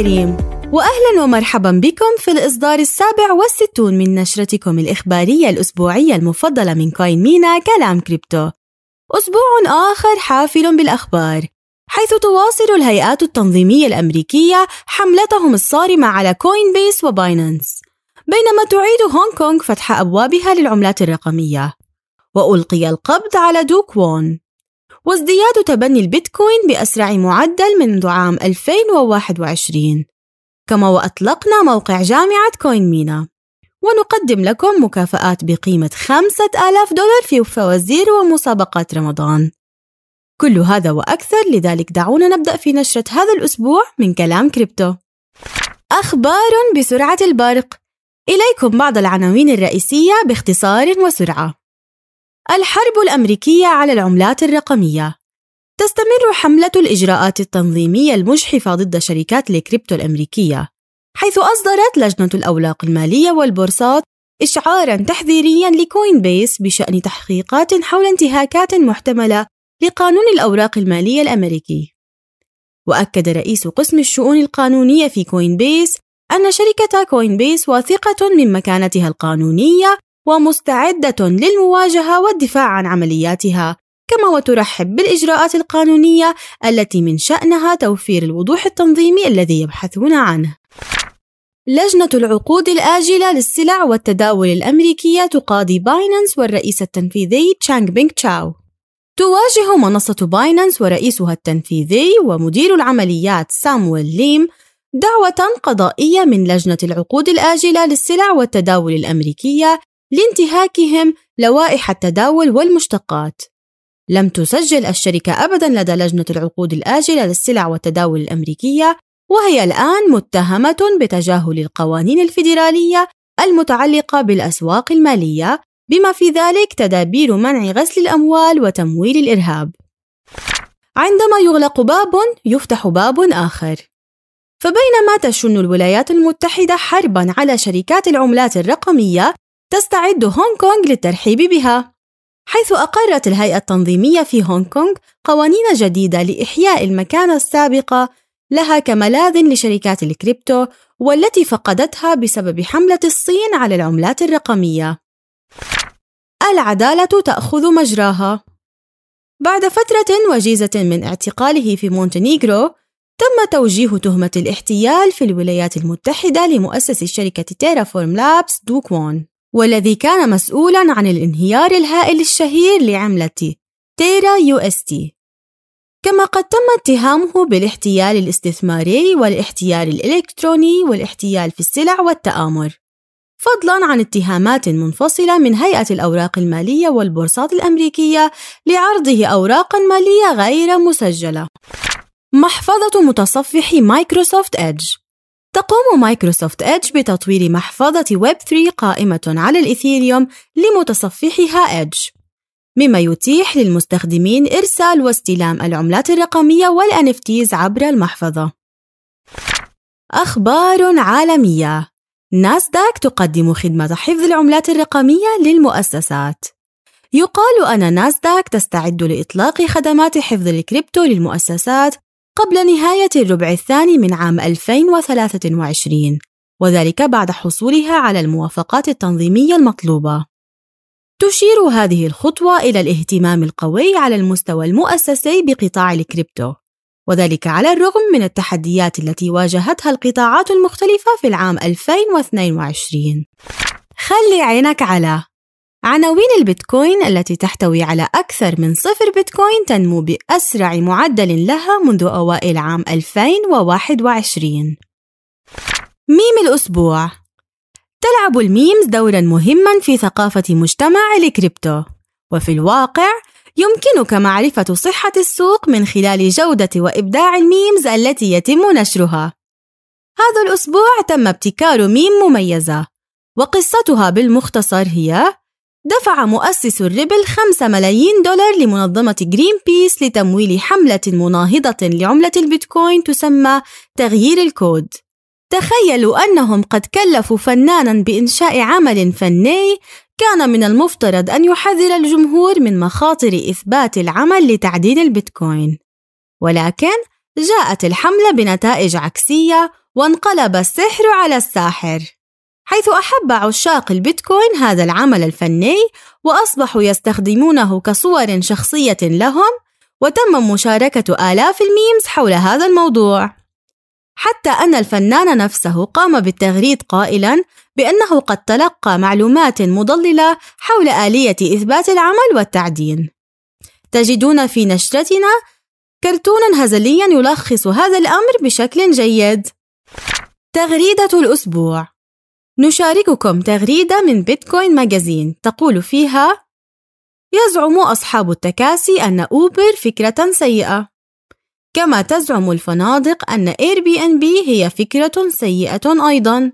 الكريم وأهلا ومرحبا بكم في الإصدار السابع والستون من نشرتكم الإخبارية الأسبوعية المفضلة من كوين مينا كلام كريبتو. أسبوع آخر حافل بالأخبار حيث تواصل الهيئات التنظيمية الأمريكية حملتهم الصارمة على كوين بيس وباينانس بينما تعيد هونغ كونغ فتح أبوابها للعملات الرقمية. وألقي القبض على دوك وون. وازدياد تبني البيتكوين بأسرع معدل منذ عام 2021 كما وأطلقنا موقع جامعة كوين مينا. ونقدم لكم مكافآت بقيمة 5000 دولار في فوازير ومسابقات رمضان. كل هذا وأكثر لذلك دعونا نبدأ في نشرة هذا الأسبوع من كلام كريبتو. أخبار بسرعة البرق. إليكم بعض العناوين الرئيسية باختصار وسرعة. الحرب الأمريكية على العملات الرقمية. تستمر حملة الإجراءات التنظيمية المجحفة ضد شركات الكريبتو الأمريكية حيث أصدرت لجنة الأوراق المالية والبورصات إشعارا تحذيريا لكوين بيس بشأن تحقيقات حول انتهاكات محتملة لقانون الأوراق المالية الأمريكي. وأكد رئيس قسم الشؤون القانونية في كوين بيس أن شركة كوين بيس واثقة من مكانتها القانونية ومستعدة للمواجهة والدفاع عن عملياتها كما وترحب بالإجراءات القانونية التي من شأنها توفير الوضوح التنظيمي الذي يبحثون عنه. لجنة العقود الآجلة للسلع والتداول الأمريكية تقاضي باينانس والرئيس التنفيذي تشانغ بينغ تشاو تواجه منصة باينانس ورئيسها التنفيذي ومدير العمليات سامويل ليم دعوى قضائية من لجنة العقود الآجلة للسلع والتداول الأمريكية لانتهاكهم لوائح التداول والمشتقات. لم تسجل الشركة أبدا لدى لجنة العقود الآجلة للسلع والتداول الأمريكية وهي الآن متهمة بتجاهل القوانين الفيدرالية المتعلقة بالأسواق المالية بما في ذلك تدابير منع غسل الأموال وتمويل الإرهاب. عندما يغلق باب يفتح باب آخر. فبينما تشن الولايات المتحدة حربا على شركات العملات الرقمية تستعد هونغ كونغ للترحيب بها حيث أقرت الهيئة التنظيمية في هونغ كونغ قوانين جديدة لإحياء المكانة السابقة لها كملاذ لشركات الكريبتو والتي فقدتها بسبب حملة الصين على العملات الرقمية. العدالة تأخذ مجراها. بعد فترة وجيزة من اعتقاله في مونتينيغرو، تم توجيه تهمة الاحتيال في الولايات المتحدة لمؤسس شركة تيرافورم لابس دوك وون. والذي كان مسؤولا عن الانهيار الهائل الشهير لعملة تيرا UST. كما قد تم اتهامه بالاحتيال الاستثماري والاحتيال الإلكتروني والاحتيال في السلع والتآمر فضلا عن اتهامات منفصلة من هيئة الأوراق المالية والبورصات الأمريكية لعرضه أوراقا مالية غير مسجلة. محفظة متصفح مايكروسوفت إدج. تقوم مايكروسوفت إدج بتطوير محفظة ويب 3 قائمة على الإثيريوم لمتصفحها إدج. مما يتيح للمستخدمين إرسال واستلام العملات الرقمية وال NFTs عبر المحفظة. أخبار عالمية. ناسداك تقدم خدمة حفظ العملات الرقمية للمؤسسات. يقال أن ناسداك تستعد لإطلاق خدمات حفظ الكريبتو للمؤسسات قبل نهاية الربع الثاني من عام 2023 وذلك بعد حصولها على الموافقات التنظيمية المطلوبة. تشير هذه الخطوة إلى الاهتمام القوي على المستوى المؤسسي بقطاع الكريبتو، وذلك على الرغم من التحديات التي واجهتها القطاعات المختلفة في العام 2022. خلي عينك على عناوين البيتكوين التي تحتوي على أكثر من صفر بيتكوين تنمو بأسرع معدل لها منذ أوائل عام 2021 ميم الأسبوع. تلعب ال memes دورا مهما في ثقافة مجتمع الكريبتو. وفي الواقع يمكنك معرفة صحة السوق من خلال جودة وإبداع ال memes التي يتم نشرها. هذا الأسبوع تم ابتكار ميم مميزة وقصتها بالمختصر هي دفع مؤسس الريبل 5 ملايين دولار لمنظمة جرين بيس لتمويل حملة مناهضة لعملة البيتكوين تسمى تغيير الكود. تخيلوا أنهم قد كلفوا فنانا بإنشاء عمل فني كان من المفترض أن يحذر الجمهور من مخاطر إثبات العمل لتعديل البيتكوين. ولكن جاءت الحملة بنتائج عكسية وانقلب السحر على الساحر حيث أحب عشاق البيتكوين هذا العمل الفني وأصبحوا يستخدمونه كصور شخصية لهم وتم مشاركة آلاف الميمز حول هذا الموضوع. حتى أن الفنان نفسه قام بالتغريد قائلا بأنه قد تلقى معلومات مضللة حول آلية إثبات العمل والتعدين. تجدون في نشرتنا كرتونا هزليا يلخص هذا الأمر بشكل جيد. تغريدة الأسبوع. نشارككم تغريدة من بيتكوين ماجازين. تقول فيها يزعم أصحاب التكاسي أن أوبر فكرة سيئة. كما تزعم الفنادق أن إير بي إن بي هي فكرة سيئة أيضا.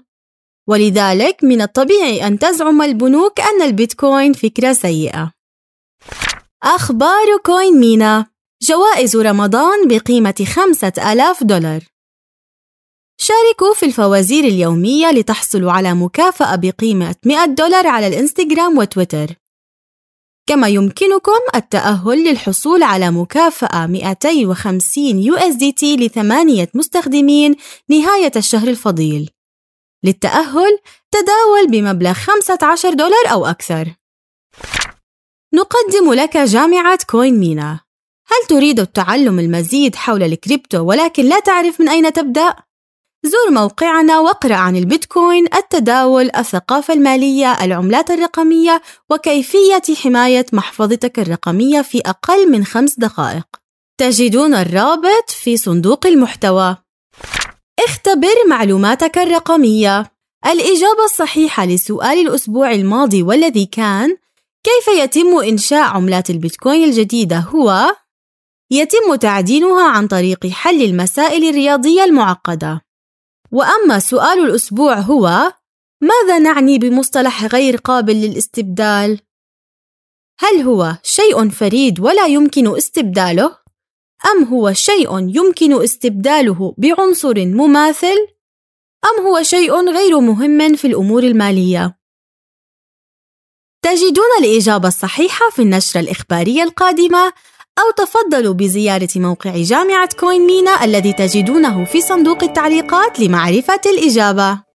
ولذلك من الطبيعي أن تزعم البنوك أن البيتكوين فكرة سيئة. أخبار كوين مينا جوائز رمضان بقيمة خمسة آلاف دولار. شاركوا في الفوازير اليومية لتحصلوا على مكافأة بقيمة 100 دولار على الإنستغرام وتويتر كما يمكنكم التأهل للحصول على مكافأة 250 USDT لثمانية مستخدمين نهاية الشهر الفضيل. للتأهل تداول بمبلغ 15 دولار أو أكثر. نقدم لك جامعة CoinMENA. هل تريد التعلم المزيد حول الكريبتو ولكن لا تعرف من أين تبدأ؟ زور موقعنا واقرأ عن البيتكوين، التداول، الثقافة المالية، العملات الرقمية وكيفية حماية محفظتك الرقمية في أقل من خمس دقائق. تجدون الرابط في صندوق المحتوى. اختبر معلوماتك الرقمية. الإجابة الصحيحة لسؤال الأسبوع الماضي والذي كان: كيف يتم إنشاء عملات البيتكوين الجديدة هو يتم تعدينها عن طريق حل المسائل الرياضية المعقدة. وأما سؤال الأسبوع هو: ماذا نعني بمصطلح غير قابل للاستبدال؟ هل هو شيء فريد ولا يمكن استبداله؟ أم هو شيء يمكن استبداله بعنصر مماثل؟ أم هو شيء غير مهم في الأمور المالية؟ تجدون الإجابة الصحيحة في النشرة الإخبارية القادمة أو تفضلوا بزيارة موقع جامعة كوين مينا الذي تجدونه في صندوق التعليقات لمعرفة الإجابة.